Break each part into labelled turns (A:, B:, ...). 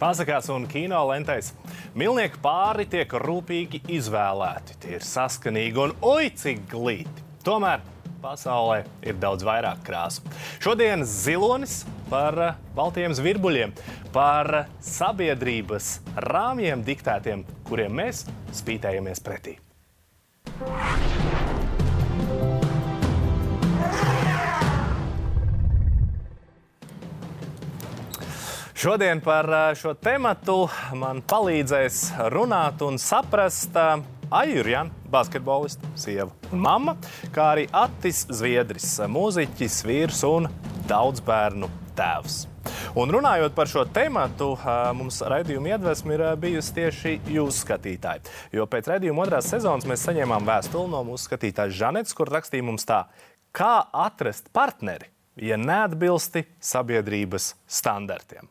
A: Pasakās un kino lentēs. Milnieku pāri tiek rūpīgi izvēlēti, tie ir saskanīgi un oi cik glīti. Tomēr pasaulē ir daudz vairāk krāsu. Šodien zilonis par eh, baltiem zvirbuļiem, par sabiedrības rāmjiem diktētiem, kuriem mēs spītējamies pretī. Šodien par šo tematu man palīdzēs runāt un saprast Aijurjana, basketbolista, sieva un mamma, kā arī Attis Zviedris, mūziķis, vīrs un daudz bērnu tēvs. Un runājot par šo tēmu, mums raidījuma iedvesma ir bijusi tieši jūsu skatītāji. Jo pēc raidījuma otrās sezonas mēs saņēmām vēstuli no mūsu skatītājas Žanetes, kur rakstīja mums tā, kā atrast partneri, ja neatbilsti sabiedrības standartiem.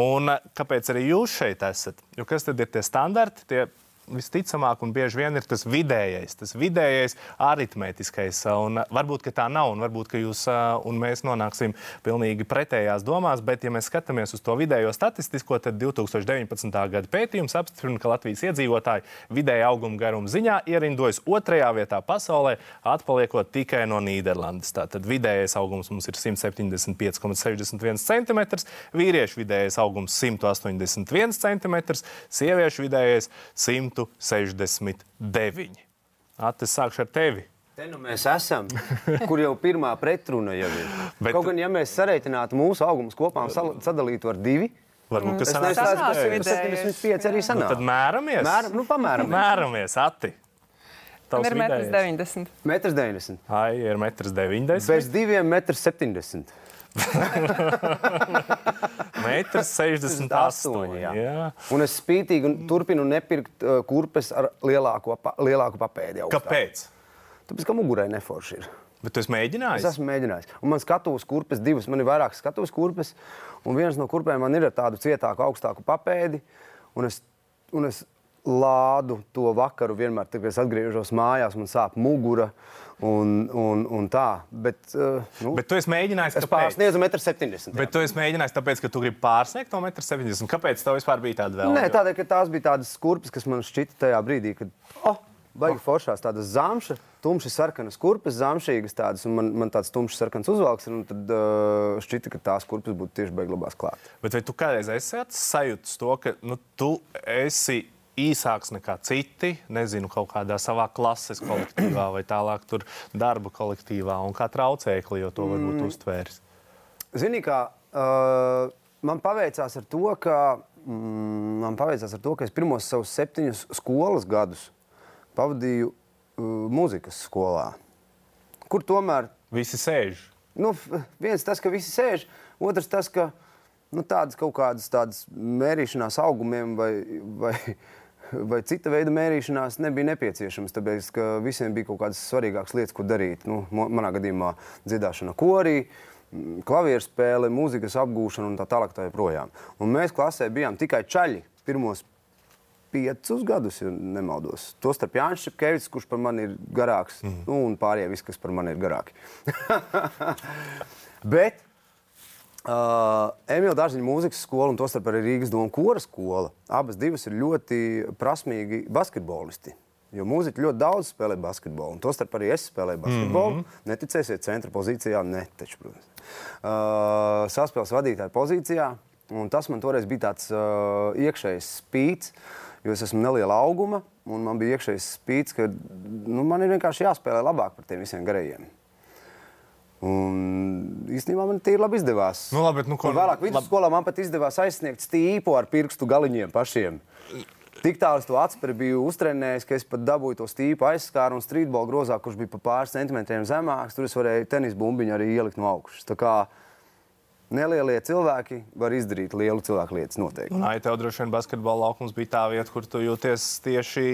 A: Un kāpēc arī jūs šeit esat? Jo kas tad ir tie standarti? Tie visticamāk, un bieži vien ir tas vidējais, tas vidējais aritmētiskais. Un varbūt tā nav, un varbūt jūs un mēs nonāksim pilnīgi pretējās domās. Bet, ja mēs skatāmies uz to vidējo statistisko, tad 2019. gada pētījums apstiprina, ka Latvijas iedzīvotāji vidēja auguma garuma ziņā ierindojas otrajā vietā pasaulē, atpaliekot tikai no Nīderlandes. Tātad vidējais augums mums ir 175,61 cm, vīriešu vidējais augums 181 cm, sieviešu vidējais 100 cm. 169. Atis, sākšu ar tevi.
B: Te nu mēs esam, kur jau pirmā pretruna jau ir. Bet... Kaut gan, ja mēs sareiķinātu mūsu augumus kopā un sadalītu ar divi,
A: Varbūt tas
B: ir 75 arī sanāk. Nu,
A: tad mēramies.
B: Mēram, nu, pamēram.
A: Mēramies, Ati.
C: Tas ir 1,90 m.
B: 1,90 m.
A: Ai, ir 1,90 m.
B: Bez diviem 1,70 m.
A: Metrs 68. Jā. Jā.
B: Un es spītīgi un turpinu nepirkt uh, kurpes ar lielāko, pa, lielāku papēdi.
A: Augstāk. Kāpēc?
B: Tāpēc, ka mugurai neforši ir.
A: Bet es mēģināju.
B: Es esmu mēģinājis. Un man skatuves kurpes, divas, man ir vairākas skatuves kurpes. Un viens no kurpēm man ir ar tādu cietāku, augstāku papēdi. Un es, un es lādu to vakaru vienmēr, kad es atgriežos mājās, man sāp mugura. Un, un, un tā, bet, uh,
A: nu, bet tu esi mēģinājis.
B: Es pārsniedzu 1,70 m.
A: Bet tu esi mēģinājis, tāpēc, ka tu gribi pārsniegt to 1,70 m. Kāpēc tev vispār bija tāda vēl?
B: Nē, tādēļ, ka tās bija tādas kurpes, kas man šķita tajā brīdī, kad. Oh, Baigi oh. foršās, tādas zamšas, tumši sarkanas kurpes, zamšīgas tādas, un man, man tāds tumšs sarkans uzvalks, un tad uh, šķita, ka tās kurpes būtu tieši beig labās klāt.
A: Bet vai tu kādreiz esi sajūtis to, ka nu, tu esi īsāks nekā citi, nezinu, kaut kādā savā klases kolektīvā vai tālāk tur darba kolektīvā un kā traucēkli, jo to varbūt mm. uztvērs?
B: Zini, kā uh, man paveicās ar to, ka mm, man paveicās ar to, ka es pirmos savus septiņus skolas gadus pavadīju uh, mūzikas skolā, kur tomēr
A: visi sēž.
B: Nu, viens tas, ka visi sēž, otrs tas, ka nu, tādas kaut kādas tādas mērīšanās augumiem vai, vai vai cita veida mērīšanās nebija nepieciešams, tāpēc ka visiem bija kaut kādas svarīgākas lietas, ko darīt. Nu, manā gadījumā dziedāšana korī. Klavieru spēle, mūzikas apgūšana un tā tālāk. Tā joprojām. un mēs klasē bijām tikai čaļi. Pirmos piecus gadus, ja nemaldos. Tostarp Jānis Čepkevics, kurš par mani ir garāks, mm. nu, un pārējie visi, kas par mani ir garāki. Bet Uh, Emīļa Dārziņa mūzikas skola un tostarp arī Rīgas doma kora skola. Abas divas ir ļoti prasmīgi basketbolisti. Jo mūziķi ļoti daudz spēlē basketbolu, un tostarp arī es spēlēju basketbolu. Mm -hmm. Neticēsiet, centra pozīcijā, ne taču, protams. Uh, saspēles vadītāja pozīcijā, un tas man toreiz bija tāds uh, iekšējs spīts, jo es esmu neliela auguma, un man bija iekšējs spīts, ka nu, man ir vienkārši jāspēlē labāk par tiem visiem garajiem. Un īstenībā man tīri labi izdevās.
A: Nu, labi, nu, ko...
B: Un vēlāk vidusskolā man pat izdevās aizsniegt stīpu ar pirkstu galiņiem pašiem. Tik tālu es to atspēru biju uztrenējis, ka es pat dabūju to stīpu aizskāru un strīdbolu grozā, kurš bija pa pāris centimetriem zemāks. Tur es varēju tenis bumbiņu arī ielikt no augšas. Tā kā nelielie cilvēki var izdarīt lielu cilvēku lietas noteikti.
A: Nē, tev droši vien basketbola laukums bija tā vieta, kur tu jūties tieši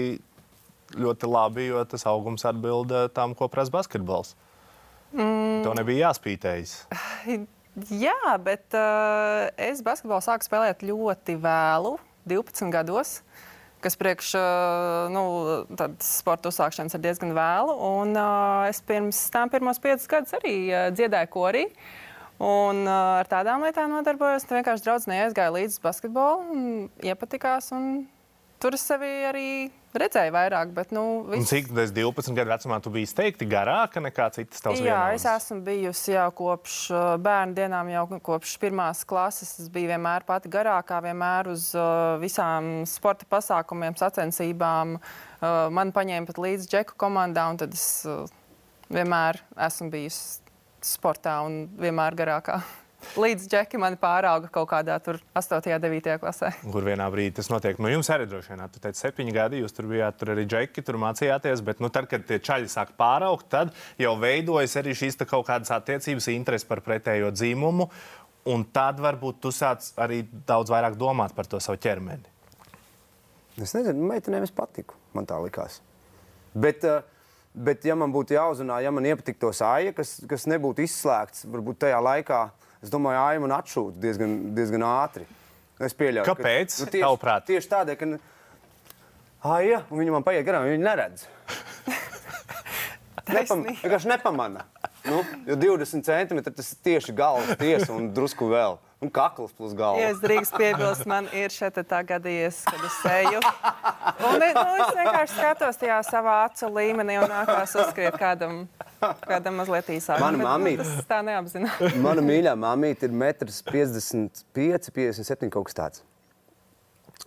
A: ļoti labi, jo tas augums atbild tam, ko prasa basketbols. Mm. Tev nebija jāspītējas.
C: Jā, bet uh, es basketbolu sāku spēlēt ļoti vēlu, 12 gados. Kas priekš uh, nu, sporta uzsākšanas ir diezgan vēlu. Un, uh, es pirms tam pirmos piecus gadus arī uh, dziedāju korī. Un uh, ar tādām lietām nodarbojos. Tad vienkārši draugs neaizgāja līdz basketbolam iepatikās. Un tur es sevi arī redzēju vairāk. Bet, nu,
A: viss... Cik 12 gadu vecumā tu biji izteikti garāka nekā citas tavas
C: Jā,
A: vienaudas?
C: es esmu bijusi jau kopš bērnu dienām, jau kopš pirmās klases. Es biju vienmēr pati garākā, vienmēr uz uh, visām sporta pasākumiem, sacensībām. Uh, man paņēma pat līdzi džeku komandā, un tad es uh, vienmēr esmu bijusi sportā un vienmēr garākā. Līdz džeki mani pārauga kaut kādā 8. un 9. klasē.
A: Kur vienā brīdī tas notiek? Nu, jums arī droši vien, tu teici, septiņi gadi, jūs tur bijāt, tur arī džeki, tur mācījāties, bet, nu, tad, kad tie čaļi sāk pāraugt, tad jau veidojas arī šīs kaut kādas attiecības, interesi par pretējo dzīmumu, un tad varbūt tu sāc arī daudz vairāk domāt par to savu ķermeni.
B: Es nezinu, meitenēm es patiku, man tā likās. Bet, uh, Bet, ja man būtu jāuzrunā, ja man iepatiktos AIA, kas, kas nebūtu izslēgts, varbūt tajā laikā, es domāju, AIA man atšūta diezgan, diezgan ātri. Es pieļauju,
A: Kāpēc?
B: Ka, nu, tieši, tieši tādēļ, ka AIA, un viņi man paiet garām, viņi neredz. Nepam, vienkārši nepamana. Nu, jo 20 centimetri tas ir tieši galvas tiesa un drusku vēl. Un kakls plus galva.
C: Ja es drīkst piebilst, man ir šeit tā gadījies, kad es eju. Un nu, es vienkārši skatos tajā savā acu līmenī un nākās uzskriet kādam, kādam mazliet īsākam.
B: Mana mamīte.
C: Tas tā neapzinās.
B: Mana mīļā mamīte ir 1,55 m, 57 kaut kas tāds.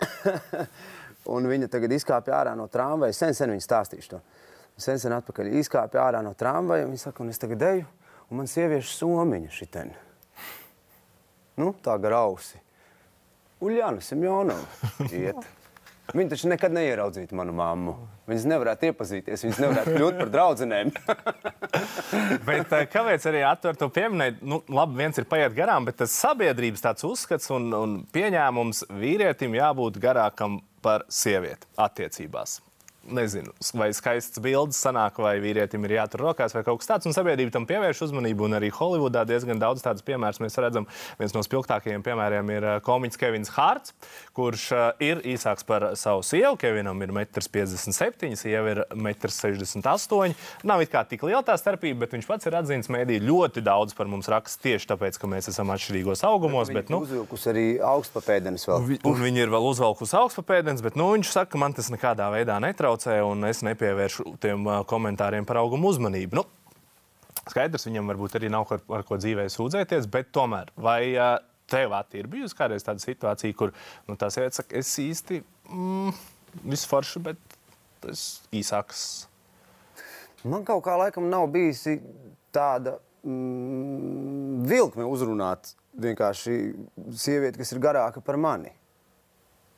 B: un viņa tagad izkāpa ārā no tramvaja. Sen, sen viņa stāstīšu to. Sen, sen atpakaļ izkāpa ārā no tramvaja. Viņa saka, un es tagad eju, un man sieviešu somiņa šitien nu, tā gar ausi. Uljāna Simjonova iet. Viņa taču nekad neieraudzītu manu mammu. Viņas nevarētu iepazīties, viņas nevarētu kļūt par draudzenēm.
A: bet, eh, kāpēc arī atver to pieminēt? Nu, labi, viens ir paiet garām, bet tas sabiedrības tāds uzskats un, un pieņēmums vīrietim jābūt garākam par sievieti attiecībās nezinu, vai skaists bildes sanāk, vai vīrietim ir jātur rokās, vai kaut kas tāds. Un sabiedrība tam pievērš uzmanību. Un arī Holivudā diezgan daudz tādas piemēras mēs redzam. Viens no spilgtākajiem piemēriem ir uh, komiķis Kevins Hārts, kurš uh, ir īsāks par savu sievu. Kevinam ir 1,57 m, sieva ir 1,68 m. Nav it kā tik liela tā starpība, bet viņš pats ir atzīts mēdī ļoti daudz par mums raksta tieši tāpēc, ka mēs esam atšķirīgos augumos. Bet,
B: bet, nu, uzvilkus arī augstpapēdenes vēl.
A: Un viņi ir vēl uzvelkus augstpapēdenes, bet nu, viņš saka, ka man tas nekādā veidā netrauc netraucē, un es nepievēršu tiem komentāriem par augumu uzmanību. Nu, skaidrs, viņam varbūt arī nav ar, ar ko dzīvē sūdzēties, bet tomēr, vai tev ir bijusi kādreiz tāda situācija, kur nu, tā sieviete saka, es īsti mm, visforši, bet tas īsāks?
B: Man kaut kā laikam nav bijusi tāda mm, vilkme uzrunāt vienkārši sievieti, kas ir garāka par mani.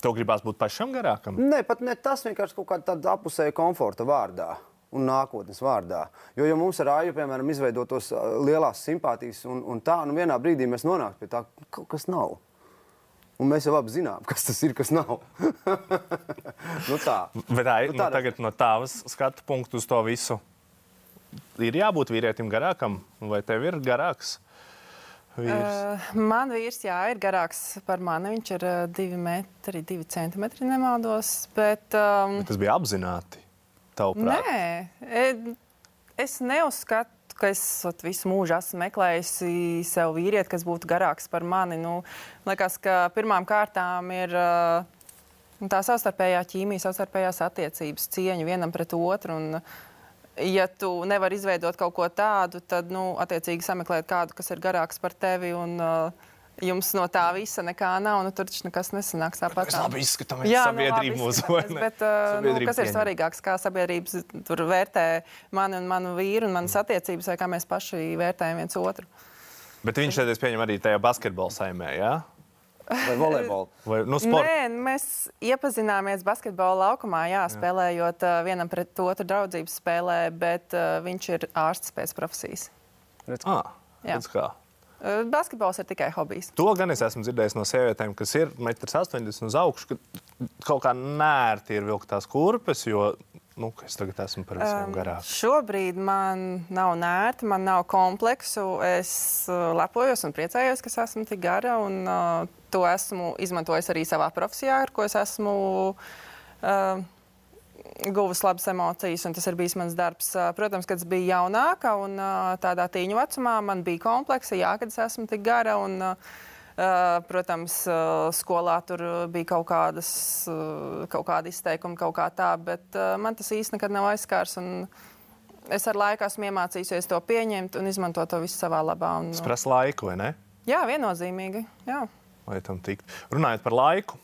A: Tev gribās būt pašam garākam?
B: Nē, pat ne tas vienkārši kaut kāda apusēja komforta vārdā. Un nākotnes vārdā. Jo, ja mums ar Aju, piemēram, izveidotos lielās simpātijas, un, un tā, nu vienā brīdī mēs nonākam pie tā, ka kaut kas nav. Un mēs jau abi zinām, kas tas ir, kas nav. nu tā.
A: Bet tā, nu, tā, nu, tagad no tavas skatu punktu uz to visu ir jābūt vīrietim garākam, vai tev ir garāks?
C: Vīrs. Uh, man vīrs jā, ir garāks par mani. Viņš ir uh, divi metri, divi centimetri, nemaldos. Bet, um,
A: bet tas bija apzināti. Tavuprāt.
C: Nē, e, es neuzskatu. Es visu mūžu esmu meklējusi sev vīrieti, kas būtu garāks par mani. Nu, liekas, ka pirmām kārtām ir uh, tā savstarpējā ķīmija, savstarpējās attiecības, cieņa vienam pret otru. Un, uh, ja tu nevari izveidot kaut ko tādu, tad, nu, attiecīgi sameklēt kādu, kas ir garāks par tevi. Un, uh, Jums no tā visa nekā nav, nu tur taču nekas nesanāks tāpat.
A: Mēs labi izskatāmies, Jā, sabiedrība
C: nu, mūsu bet, uh, nu, kas ir svarīgāks, kā sabiedrības tur vērtē mani un manu vīru un manas attiecības, vai kā mēs paši vērtējam viens otru.
A: Bet viņš šeit, es pieņemu, arī tajā basketbola saimē, jā? Ja?
B: Vai volejbola?
A: Vai, nu, sport?
C: Nē, mēs iepazināmies basketbola laukumā, jā, jā. spēlējot uh, vienam pret otru draudzības spēlē, bet uh, viņš ir ārsts pēc profesijas.
A: Redz, ah, redz kā.
C: Basketbols ir tikai hobijs.
A: To gan es esmu dzirdējis no sievietēm, kas ir 1,80 m uz augšu, ka kaut kā nērti ir vilkt tās kurpes, jo nu, es tagad esmu par visiem um, garāks?
C: Šobrīd man nav nērti, man nav kompleksu. Es uh, lepojos un priecājos, ka esmu tik gara. Un, uh, to esmu izmantojis arī savā profesijā, ar ko es esmu. Uh, guvis labas emocijas, un tas ir bijis mans darbs. Protams, kad es biju jaunāka un tādā tīņu vecumā, man bija kompleksa, jā, kad es esmu tik gara. Un, protams, skolā tur bija kaut, kādas, kaut kāda izteikuma, kaut kā tā, bet man tas īsti nekad nav aizskārs. Es ar laiku esmu iemācījusies to pieņemt un izmantot to visu savā labā. Un,
A: tas prasa laiku, vai ne?
C: Jā, viennozīmīgi. Jā.
A: Lai tam tiktu. Runājot par laiku,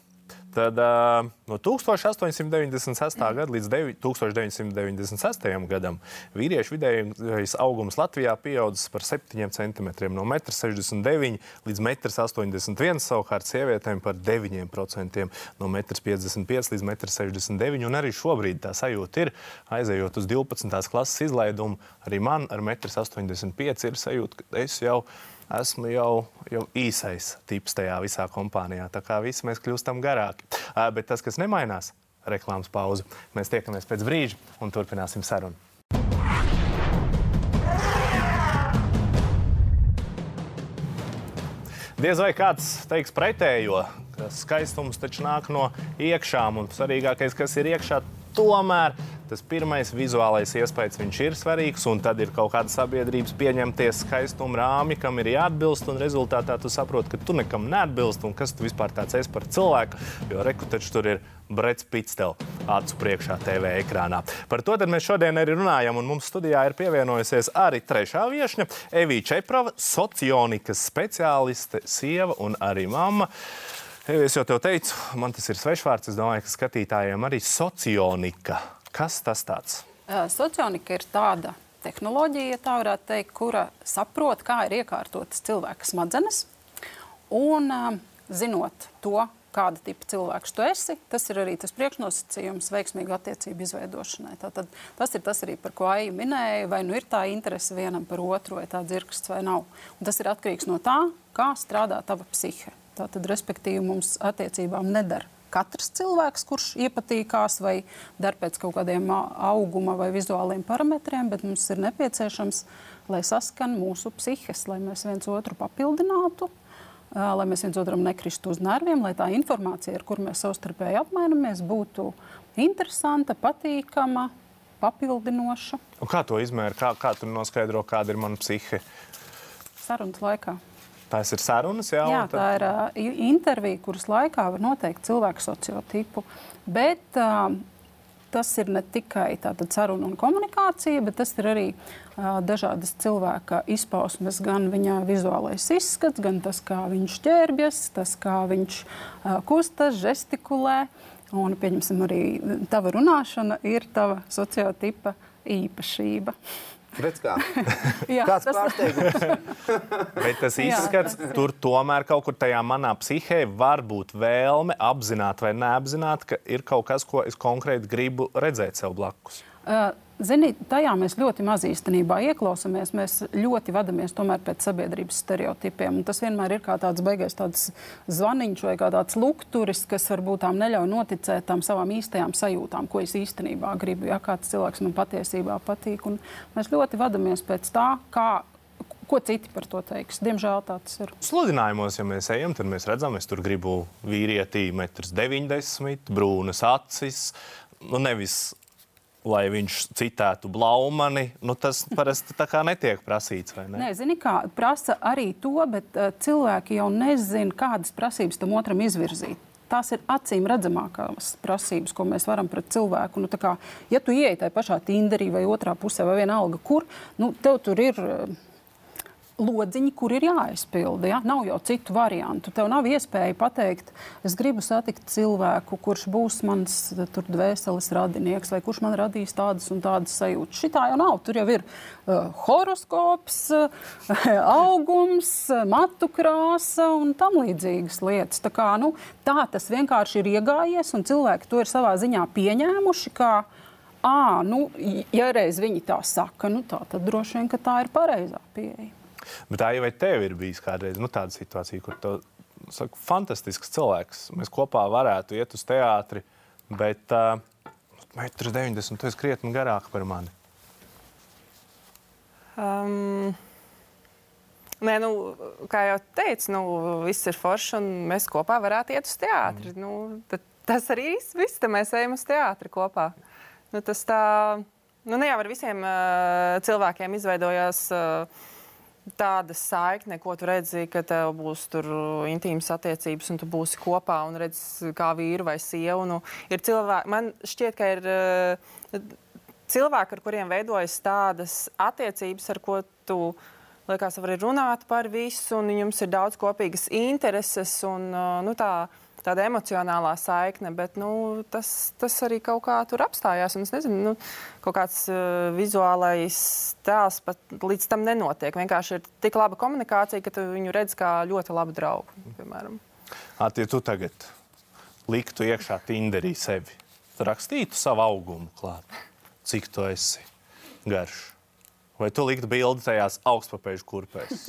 A: Tad uh, no 1896. Mm. gada līdz 1996. gadam vīriešu vidējais augums Latvijā pieaudzis par 7 cm, no 1,69 m līdz 1,81 m, savukārt sievietēm par 9%, no 1,55 m līdz 1,69 m. Arī šobrīd tā sajūta ir, aizejot uz 12. klases izlaidumu, arī man ar 1,85 m ir sajūta, ka es jau esmu esmu jau, jau īsais tips tajā visā kompānijā. Tā kā visi mēs kļūstam garāki. Bet tas, kas nemainās, reklāmas pauze. Mēs tiekamies pēc brīža un turpināsim sarunu. Diez vai kāds teiks pretējo, ka skaistums taču nāk no iekšām, un svarīgākais, kas ir iekšā, tomēr tas pirmais vizuālais iespējas ir svarīgs, un tad ir kaut kāda sabiedrības pieņemties skaistuma rāmi, kam ir jāatbilst, un rezultātā tu saproti, ka tu nekam neatbilst, un kas tu vispār tāds esi par cilvēku, jo reku taču tur ir Brits Pits tev acu priekšā TV ekrānā. Par to mēs šodien arī runājam, un mums studijā ir pievienojusies arī trešā viešņa Evija Čeprava, socionikas speciāliste, sieva un arī mamma. Es jau te teicu, man tas ir svešvārds. Es domāju, ka skatītājiem arī socionika Kas tas tāds?
D: Socionika ir tāda tehnoloģija, ja tā varētu teikt, kura saprot, kā ir iekārtotas cilvēka smadzenes. Un zinot to, kāda tipa cilvēks tu esi, tas ir arī tas priekšnosacījums veiksmīgu attiecību izveidošanai. Tātad, tas ir tas arī, par ko Aija minēja, vai nu ir tā interese vienam par otru, vai tā dzirksts vai nav. Un tas ir atkarīgs no tā, kā strādā tava psihe. Tātad, respektīvi, mums attiecībām nedara katrs cilvēks, kurš iepatīkās vai dar pēc kaut kādiem auguma vai vizuāliem parametriem, bet mums ir nepieciešams, lai saskan mūsu psihes, lai mēs viens otru papildinātu, lai mēs viens otram nekristu uz nerviem, lai tā informācija, ar kur mēs savstarpēji apmainamies, būtu interesanta, patīkama, papildinoša.
A: Un kā to izmēra? Kā, kā tu noskaidro, kāda ir mana psihe?
D: Sarunas laikā.
A: Tās ir sarunas, jā.
D: Jā, tā ir uh, intervija, kuras laikā var noteikt cilvēku sociotipu. Bet uh, tas ir ne tikai saruna un komunikācija, bet tas ir arī uh, dažādas cilvēka izpausmes, gan viņa vizuālais izskats, gan tas, kā viņš ķērbjas, tas, kā viņš uh, kustas, žestikulē. Un, pieņemsim, arī tava runāšana ir tava sociotipa īpašība.
B: Redz, kā. Jā, Kāds tas... pārsteigums.
A: Bet tas izskats, tur tomēr kaut kur tajā manā psihē var būt vēlme apzināt vai neapzināt, ka ir kaut kas, ko es konkrēti gribu redzēt sev blakus.
D: Uh, Ziniet, tajā mēs ļoti maz īstenībā ieklausāmies. Mēs ļoti vadāmies pēc sabiedrības stereotipiem. Un tas vienmēr ir kā tāds beigais tāds zvaniņš vai tāds lukturis, kas varbūt tām neļauj noticēt tām savām īstajām sajūtām, ko es īstenībā gribu. Ja kāds cilvēks man patiesībā patīk. Un mēs ļoti vadāmies pēc tā, kā ko citi par to teiks. Diemžēl tāds ir.
A: Sludinājumos, ja mēs ejam, tad mēs redzam, es tur gribu vīrietī 1,90 m, brūnas acis. Nu, nevis lai viņš citētu Blaumani, nu, tas parasti tā kā netiek prasīts. Ne?
D: Nē, zini, kā prasa arī to, bet uh, cilvēki jau nezina, kādas prasības tam otram izvirzīt. Tās ir acīm redzamākās prasības, ko mēs varam pret cilvēku. Nu, kā, ja tu ieej tajā pašā Tinderī vai otrā pusē, vai vienalga, kur, nu, tev tur ir. Uh, lodziņi, kur ir jāaizpilda. Ja? Nav jau citu variantu. Tev nav iespēja pateikt, es gribu satikt cilvēku, kurš būs mans tur, dvēseles radinieks, vai kurš man radīs tādas un tādas sajūtas. Šitā jau nav. Tur jau ir uh, horoskops, uh, augums, matu krāsa un tam līdzīgas lietas. Tā, kā, nu, tā tas vienkārši ir iegājies, un cilvēki to ir savā ziņā pieņēmuši. Kā, À, nu, ja reiz viņi tā saka, nu, tā, tad droši vien tā ir pareizā pieeja.
A: Bet tā jau vai tev ir bijis kādreiz nu, tāda situācija, kur tu saki, fantastisks cilvēks. Mēs kopā varētu iet uz teātri, bet uh, 1,90 m tu esi krietni garāk par mani.
C: Um, nē, nu, kā jau teicu, nu, viss ir forši un mēs kopā varētu iet uz teātri. Mm. Nu, tas arī viss, tad mēs ejam uz teātri kopā. nu, tas tā, nu, ne jau ar visiem uh, cilvēkiem izveidojās. Uh, tāda saikne, ko tu redzi, ka tev būs tur intīmas attiecības, un tu būsi kopā un redzi, kā vīru vai sievu. Nu, ir cilvēki, man šķiet, ka ir uh, cilvēki, ar kuriem veidojas tādas attiecības, ar ko tu liekas, var runāt par visu, un jums ir daudz kopīgas intereses. Un, uh, nu, tā, tāda emocionālā saikne, bet nu, tas, tas arī kaut kā tur apstājās. Es nezinu, nu, kaut kāds uh, vizuālais tēls pat līdz tam nenotiek. Vienkārši ir tik laba komunikācija, ka tu viņu redz kā ļoti labu draugu. Piemēram.
A: Ati, ja tu tagad liktu iekšā Tinderī sevi, tad rakstītu savu augumu klāt, cik tu esi garš. Vai tu liktu bildi tajās augstpapēžu kurpēs?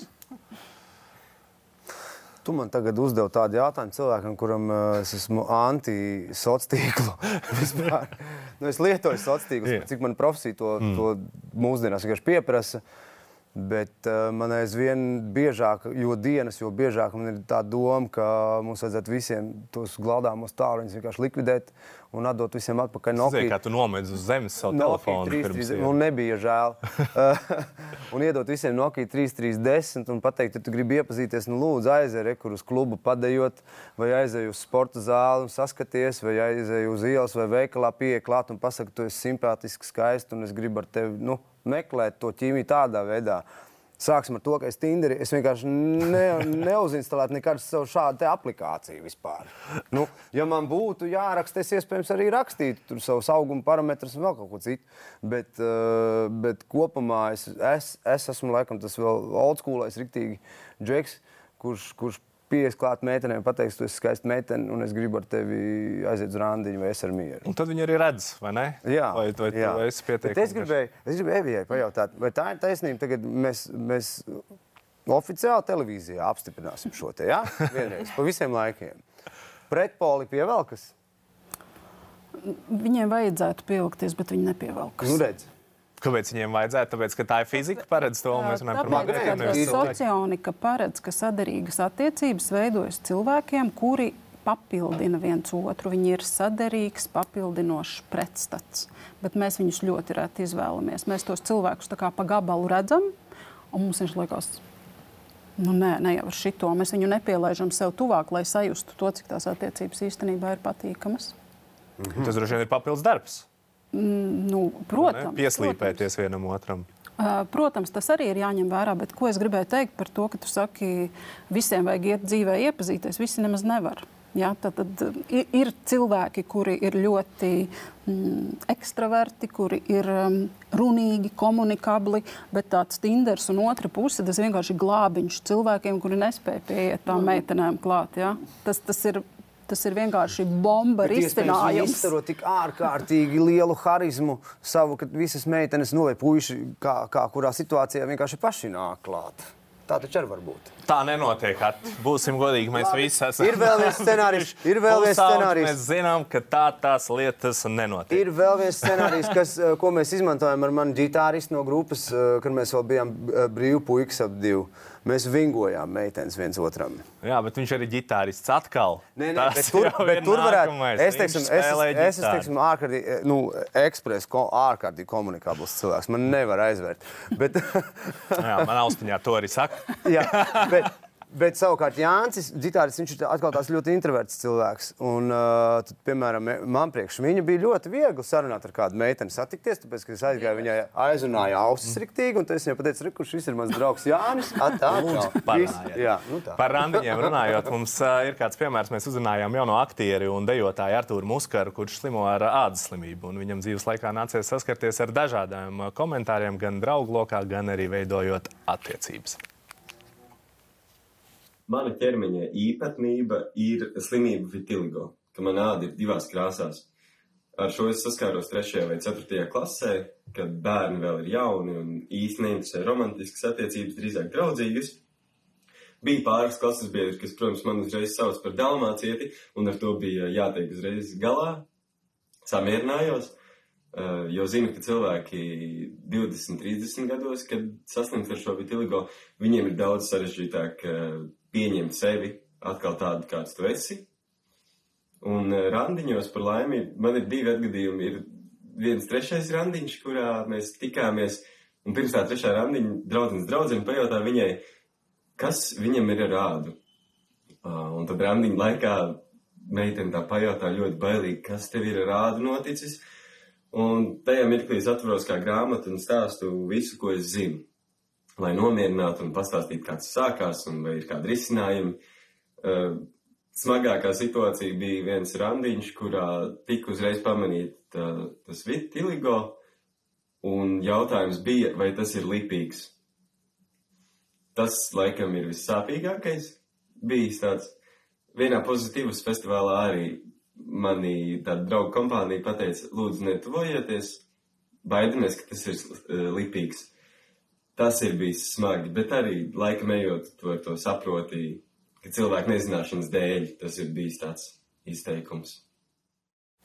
B: Tu man tagad uzdevi tādu jautājumu cilvēkam, kuram uh, es esmu anti-sociālo tīklu. nu, es lietoju sociālo tīklu, cik man profesija to, mm. to mūsdienās vienkārši pieprasa. Uh, Bet uh, man aizvien biežāk, jo dienas, jo biežāk man ir tā doma, ka mums vajadzētu visiem tos glādāmos tālruņus vienkārši likvidēt un atdot visiem atpakaļ
A: Nokia. Kā tu nomedz uz zemes savu Nokia telefonu?
B: 3, 3, un nebija žēl. Eh, un iedot visiem Nokia 3310 un pateikt, ja tu gribi iepazīties, nu lūdzu aizēj rekur uz klubu padējot, vai aizēj uz sporta zāli un saskaties, vai aizēj uz ielas vai veikalā pieeja klāt un pasaka, tu esi simpātisks, skaists un es gribu ar tevi, nu, meklēt to ķīmiju tādā veidā. Sāksim ar to, ka es Tinderī es vienkārši ne, neuzinstalētu nekādu savu šādu aplikāciju vispār. Nu, ja man būtu jāraksta, es iespējams arī rakstītu tur savus auguma parametrus un vēl kaut ko citu. Bet, uh, bet kopumā es, es, es esmu laikam tas vēl old schoolais, riktīgi džeks, kurš, kurš pieies klāt meitenēm, pateiks, tu esi skaista meitene, un es gribu ar tevi aiziet uz randiņu, vai es ar mieru.
A: Un tad viņi arī redz, vai ne?
B: Jā,
A: vai, vai jā. tu esi pietiekami.
B: Es gribēju, es gribēju Evijai pajautāt, vai tā ir taisnība, tagad mēs, mēs oficiāli televīzijā apstiprināsim šo te, jā? Vienreiz, pa visiem laikiem. Pretpoli pievelkas?
D: Viņiem vajadzētu pievilkties, bet viņi nepievelkas.
B: Nu, redz.
A: Kāpēc viņiem vajadzētu? Tāpēc, ka tā ir fizika, paredz to, mēs runājam par magnētiku.
D: Socionika paredz, ka sadarīgas attiecības veidojas cilvēkiem, kuri papildina viens otru. Viņi ir sadarīgs, papildinošs pretstats. Bet mēs viņus ļoti reti izvēlamies. Mēs tos cilvēkus tā kā pa gabalu redzam, un mums viņš liekas, nu nē, ne jau ar šito. Mēs viņu nepielaižam sev tuvāk, lai sajustu to, cik tās attiecības īstenībā ir patīkamas.
A: Mhm. Tas droši vien ir papildus darbs.
D: Mm, nu, protams,
A: ne? Pieslīpēties protams. vienam otram.
D: Protams, tas arī ir jāņem vērā, bet ko es gribēju teikt par to, ka tu saki, visiem vajag iet dzīvē, iepazīties. Visi nemaz nevar. Ja, tad, tad ir, ir cilvēki, kuri ir ļoti mm, ekstraverti, kuri ir um, runīgi, komunikabli, bet tāds tinders un otra puse tas vienkārši glābiņš cilvēkiem, kuri nespēja pieiet tām meitenēm klāt. Ja. Tas, tas ir Tas ir vienkārši bomba risinājums.
B: Viņš izsaro tik ārkārtīgi lielu harizmu savu, ka visas meitenes, nu vai puiši, kā, kā kurā situācijā vienkārši paši nāk klāt. Tā taču arī var būt.
A: Tā nenotiek. At. Būsim godīgi, mēs Labi. visi esam.
B: Ir vēl viens scenārijs. Ir vēl viens scenārijs.
A: Mēs zinām, ka tā tās lietas nenotiek.
B: Ir vēl viens scenārijs, kas, eh, ko mēs izmantojam ar mani ģitāristu no grupas, eh, kad mēs vēl bijām eh, brīvi puikas ap divu. Mēs vingojām meitenes viens otram.
A: Jā, bet viņš arī ģitārists atkal.
B: Nē, nē, bet tur, bet tur varētu. Es teiksim, es, es, es teiksim, ārkārtīgi, nu, ekspres, ko, ārkārtīgi komunikabls cilvēks. Man nevar aizvērt. Bet...
A: Jā, man austiņā to arī saka.
B: Jā, bet, Bet savukārt Jānis, ģitāris, viņš ir atkal tāds ļoti introverts cilvēks. Un, uh, tad, piemēram, man priekš viņa bija ļoti viegli sarunāt ar kādu meiteni, satikties, tāpēc, ka es aizgāju viņai aizrunāju ausis riktīgi, un es viņai pateicu, kurš ir mans draugs Jānis.
A: Nu tā. Par randiņiem runājot, mums uh, ir kāds piemērs, mēs uzrunājām jauno aktieri un dejotāju Artūru Muskaru, kurš slimo ar ādas slimību, un viņam dzīves laikā nācies saskarties ar dažādiem komentāriem, gan draugu lokā, gan arī veidojot attiecības.
E: Mana ķermeņa īpatnība ir slimība vitiligo, ka man āda ir divās krāsās. Ar šo es saskāros 3. vai 4. klasē, kad bērni vēl ir jauni un īsti neinteresē romantiskas attiecības, drīzāk draudzīgas. Bija pāris klases biedri, kas, protams, man uzreiz sauc par dalmācieti, un ar to bija jātiek uzreiz galā. Samierinājos, eh, jo zinu, ka cilvēki 20, 30 gados, kad saslimst ar šo vitiligo, viņiem ir daudz sarežģītāk eh, pieņemt sevi atkal tādu, kāds tu esi. Un eh, randiņos par laimi man ir divi atgadījumi. Ir viens trešais randiņš, kurā mēs tikāmies. Un pirms tā trešā randiņa draudzens draudzene pajautā viņai, kas viņam ir ar ādu. Un tad randiņa laikā meitene tā pajautā ļoti bailīgi, kas tev ir ar ādu noticis. Un tajā mirklī es atveros kā grāmatu un stāstu visu, ko es zinu. Lai nomierinātu un pastāstītu, kāds sākās un vai ir kādi risinājumi. Uh, smagākā situācija bija viens randiņš, kurā tika uzreiz pamanīt uh, tas vitiligo, un jautājums bija, vai tas ir lipīgs. Tas, laikam, ir vissāpīgākais bijis tāds. Vienā pozitīvas festivālā arī mani tāda draugu kompānija pateica, lūdzu, netuvojieties, baidamies, ka tas ir uh, lipīgs. Tas ir bijis smagi, bet arī laikam ejot, to, to saprotīju ka cilvēku nezināšanas dēļ tas ir bijis tāds izteikums.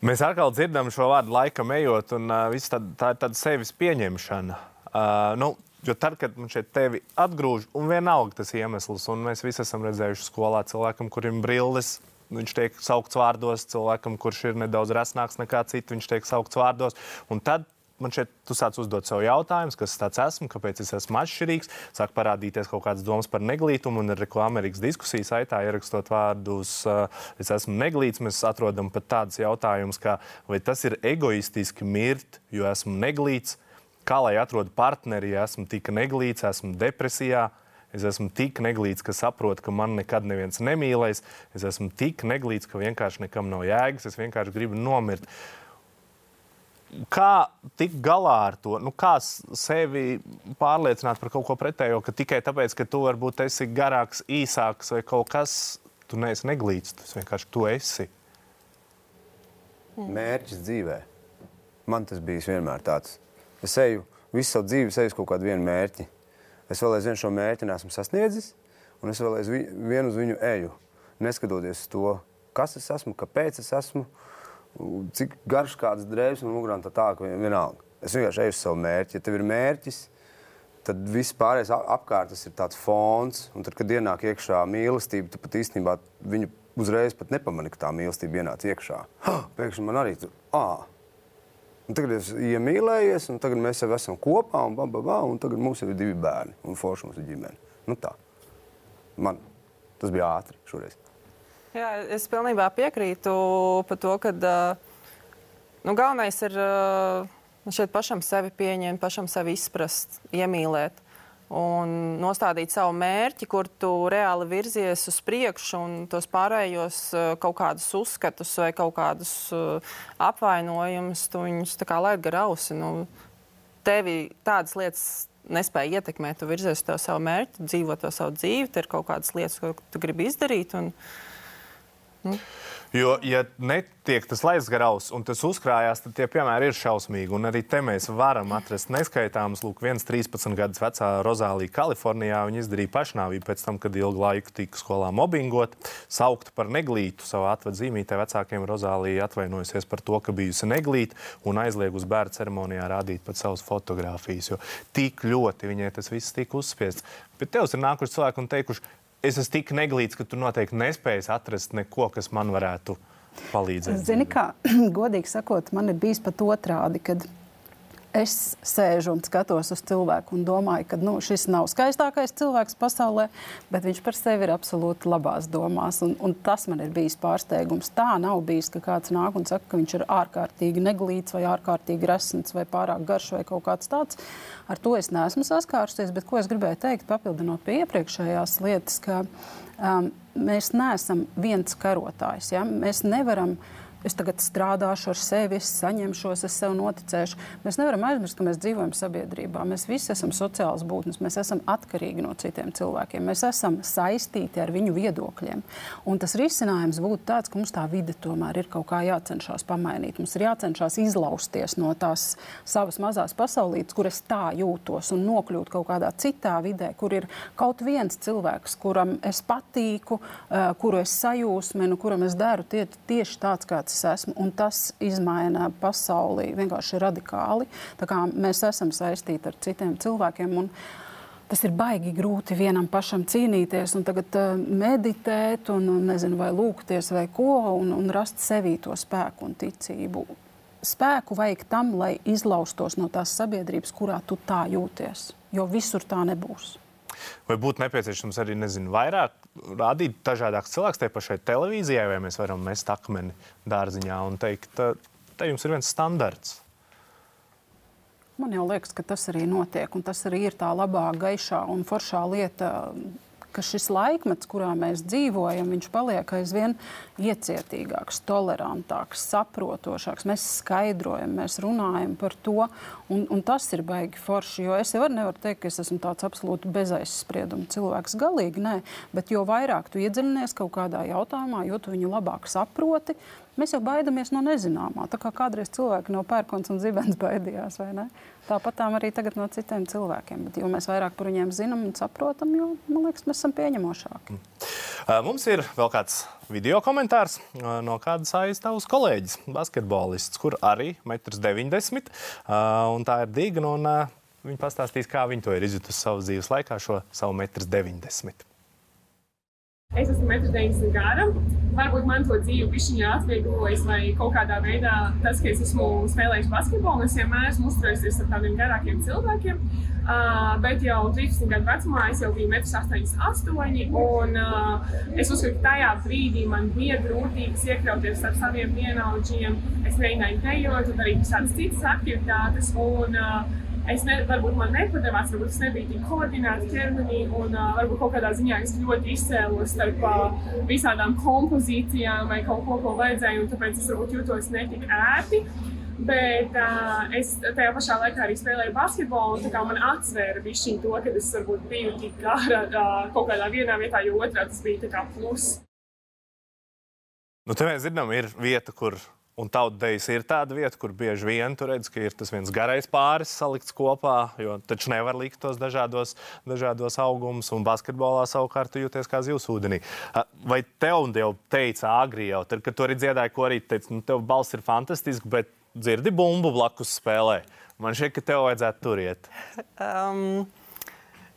A: Mēs atkal dzirdam šo vārdu laikam ejot, un uh, tā, tā ir tāda sevis pieņemšana. Uh, nu, Jo tad, kad man šeit tevi atgrūž, un vienalga tas iemesls, un mēs visi esam redzējuši skolā cilvēkam, kurim brilles, viņš tiek saukts vārdos, cilvēkam, kurš ir nedaudz resnāks nekā citi, viņš tiek saukts vārdos. Un tad man šeit tu sāc uzdot sev jautājumus, kas tāds esmu, kāpēc es esmu atšķirīgs. Sāk parādīties kaut kādas domas par neglītumu, un ar ko Amerikas diskusijas aitā ierakstot vārdus, es esmu neglīts, mēs atrodam pat tādus jautājumus, kā vai tas ir egoistiski mirt, jo esmu neglīts, kā lai atrodu partneri, ja esmu tik neglīts, esmu depresijā. Es esmu tik neglīts, ka saprotu, ka man nekad neviens nemīlēs. Es esmu tik neglīts, ka vienkārši nekam nav jēgas. Es vienkārši gribu nomirt. Uh, Kā tikt galā ar to? Nu, kā sevi pārliecināt par kaut ko pretējo, ka tikai tāpēc, ka tu varbūt esi garāks, īsāks vai kaut kas, tu neesi neglīts, tas vienkārši tu esi.
B: Mērķis dzīvē. Man tas bijis vienmēr tāds. Es eju visu savu dzīvi, eju uz kaut kādu vienu mērķi. Es vēl aizvien šo mērķi nesmu sasniedzis, un es vēl aizvien uz viņu eju. Neskatoties to, kas es esmu, kāpēc es esmu, uh, cik garš kāds drēbes un mugurā tā tā, ka vienalga. Es vienkārši eju uz savu mērķi. Ja tev ir mērķis, tad viss pārējais apkārt ir tāds fons. Un tad, kad ienāk iekšā mīlestība, tu pat īstenībā viņu uzreiz pat nepamani, ka tā mīlestība ienāca iekšā. Pēkšņi man arī tur, ah, Un tagad es iemīlējies, un tagad mēs jau esam kopā, un, ba, ba, ba, un tagad mums ir divi bērni, un forši mums ir ģimene. Nu tā. Man tas bija ātri šoreiz.
C: Jā, es pilnībā piekrītu par to, ka nu, galvenais ir šeit pašam sevi pieņemt, pašam sevi izprast, iemīlēt un nostādīt savu mērķi, kur tu reāli virzies uz priekšu, un tos pārējos kaut kādus uzskatus vai kaut kādus apvainojumus, tu viņus tā kā laid gar ausi. Nu, tevi tādas lietas nespēja ietekmēt, tu virzies uz savu mērķi, dzīvo to savu dzīvi, tur ir kaut kādas lietas, ko tu gribi izdarīt. Un, uh,
A: Mm. Jo, ja netiek tas laists garaus un tas uzkrājās, tad tie piemēri ir šausmīgi. Un arī te mēs varam atrast neskaitāmus. Lūk, viens 13 gadus vecā Rozālija Kalifornijā. Viņa izdarīja pašnāvību pēc tam, kad ilgu laiku tika skolā mobbingot, saukta par neglītu savā atvadzīmītē. Vecākiem Rozālija atvainojusies par to, ka bijusi neglīta un aizliegus bērnu ceremonijā rādīt pat savas fotogrāfijas. Jo tik ļoti viņai tas viss tika uzspiests. Bet tev ir nākuši cilvēki un teikuši, es esmu tik neglīts, ka tu noteikti nespēji atrast neko, kas man varētu palīdzēt.
D: Zini, kā godīgi sakot, man ir bijis pat otrādi, kad es sēžu un skatos uz cilvēku un domāju, ka nu, šis nav skaistākais cilvēks pasaulē, bet viņš par sevi ir absolūti labās domās. Un, un tas man ir bijis pārsteigums. Tā nav bijis, ka kāds nāk un saka, ka viņš ir ārkārtīgi neglīts vai ārkārtīgi resns vai pārāk garš vai kaut kāds tāds. Ar to es neesmu saskārusies, bet ko es gribēju teikt, papildinot pie iepriekšējās lietas, ka um, mēs neesam viens karotājs. Ja? Mēs nevaram uh, es tagad strādāšu ar sevi, es saņemšos, es sev noticēšu. Mēs nevaram aizmirst, ka mēs dzīvojam sabiedrībā. Mēs visi esam sociāls būtnes, mēs esam atkarīgi no citiem cilvēkiem, mēs esam saistīti ar viņu viedokļiem. Un tas risinājums būtu tāds, ka mums tā vide tomēr ir kaut kā jācenšas pamainīt. Mums ir jācenšas izlausties no tās savas mazās pasaulītes, kur es tā jūtos, un nokļūt kaut kādā citā vidē, kur ir kaut viens cilvēks, kuram es patīku, uh, kuru es sajūsminu, kuram es daru tie, tieši tāds, kāds es esmu, un tas izmaina pasauli vienkārši radikāli. Mēs esam saistīti ar citiem cilvēkiem. Un, Tas ir baigi grūti vienam pašam cīnīties, un tagad uh, meditēt, un nezinu, vai lūgties, vai ko, un, un rast sevī to spēku un ticību. spēku vajag tam, lai izlaustos no tās sabiedrības, kurā tu tā jūties. Jo visur tā nebūs.
A: Vai būtu nepieciešams arī nezinu, vairāk rādīt dažādākus cilvēkus tajā pašai televīzijai, vai mēs varam mest akmeni dārziņā un teikt, te jums ir viens standarts?
D: Man jau liekas, ka tas arī notiek, un tas arī ir tā labā, gaišā un foršā lieta ka šis laikmets, kurā mēs dzīvojam, viņš paliek aizvien iecietīgāks, tolerantāks, saprotošāks. Mēs skaidrojam, mēs runājam par to, un, un tas ir baigi forši. Jo es jau nevaru teikt, ka es esmu tāds absolūti bezaizsprieduma cilvēks. Galīgi nē, bet jo vairāk tu iedziļinies kaut kādā jautājumā, jo tu viņu labāk saproti, Mēs jau baidāmies no nezināmā. Tā kā kādreiz cilvēki no pērkons un zibens baidījās, vai ne? Tāpat arī tagad no citiem cilvēkiem. Bet, jo mēs vairāk par viņiem zinām un saprotam, jo man liekas, mēs esam pieņemošāki.
A: Mums ir vēl kāds video komentārs no kādas aizstāvus kolēģis, basketbolists, kur arī 1,90 m. Tā ir. Un, Viņa pastāstīs, kā viņa to ir izjutusi savas dzīves laikā, šo savu 1,90 m.
F: Es esmu 1,90 m gara. Varbūt man to dzīvi pišķiņā atvieglojis, vai kaut kādā veidā tas, ka es esmu spēlējis basketbolu, es vienmēr esmu uzturējies ar tādiem garākiem cilvēkiem. Uh, bet jau 13 gadu vecumā es jau biju 1,88 m. Un uh, es uzskatu, ka tajā brīdī man bija grūtības iekļauties ar saviem vienaudžiem. Es mēģināju dejot darīt visādas citas aktivitātes. Un, uh, es ne, varbūt man nepadevās, varbūt es nebiju tik koordinēta ķermenī, un uh, varbūt kaut kādā ziņā es ļoti izcēlos starp uh, visādām kompozīcijām vai kaut ko, ko vajadzēja, un tāpēc es varbūt jūtos netik ērti. Bet uh, es tajā pašā laikā arī spēlēju basketbolu, un tā kā man atsvēra bišķiņ to, ka es varbūt biju tik gara uh, kaut kādā vienā vietā, jo otrā tas bija tā kā plus.
A: Nu, te mēs zinām, ir vieta, kur Un tautdejas ir tāda vieta, kur bieži vien tur redz, ka ir tas viens garais pāris salikts kopā, jo taču nevar likt tos dažādos, dažādos augumus, un basketbolā savukārt jūties kā zivs ūdenī. Vai tev jau teica agri jau, tad, kad tu arī dziedāji, ko arī teica, nu, tev balss ir fantastisks, bet dzirdi bumbu blakus spēlē. Man šķiet, ka tev vajadzētu turiet. Um,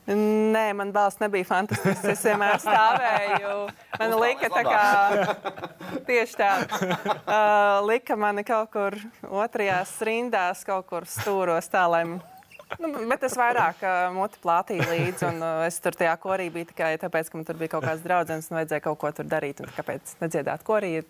C: Nē, man balss nebija fantastisks. Es vienmēr stāvēju. Man lika tā kā tieši tā. Uh, lika mani kaut kur otrajās rindās, kaut kur stūros tā, lai. Nu, bet es vairāk uh, muti plātīju līdzi, un uh, es tur tajā korī biju tikai tāpēc, ka man tur bija kaut kāds draugs, un vajadzēja kaut ko tur darīt. Kāpēc nedziedāt korī?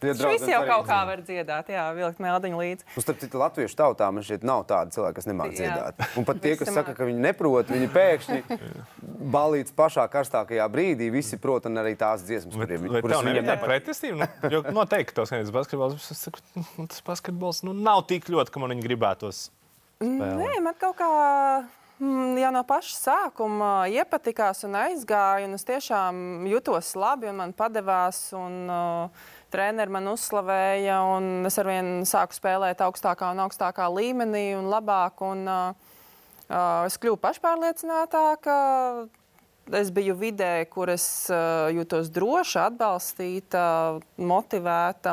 C: Šis jau kaut kā var dziedāt, jā, vilkt meldiņu līdzi.
B: Un starp citu, latviešu tautā man šķiet nav tāda cilvēka, kas nemāk dziedāt. Un pat tie, kas saka, ka viņi neprot, viņi pēkšņi balīts pašā karstākajā brīdī, visi prot un arī tās dziesmas,
A: kuriem viņi kuras viņiem nepatīk. Pretestība, nu, jo noteikti tos vienības basketbols, es saku, nu, tas basketbols, nu, nav tik ļoti, ka man viņi gribētos. Spēlēt.
C: Nē, man kaut kā mm, jau no paša sākuma iepatikās un aizgāja. Un es tiešām jutos labi un man padevās. Un, uh, treneri man uzslavēja, un es arvien sāku spēlēt augstākā un augstākā līmenī un labāk. Un, uh, es kļuvu pašpārliecinātāka. Es biju vidē, kur es uh, jutos droši, atbalstīta, motivēta,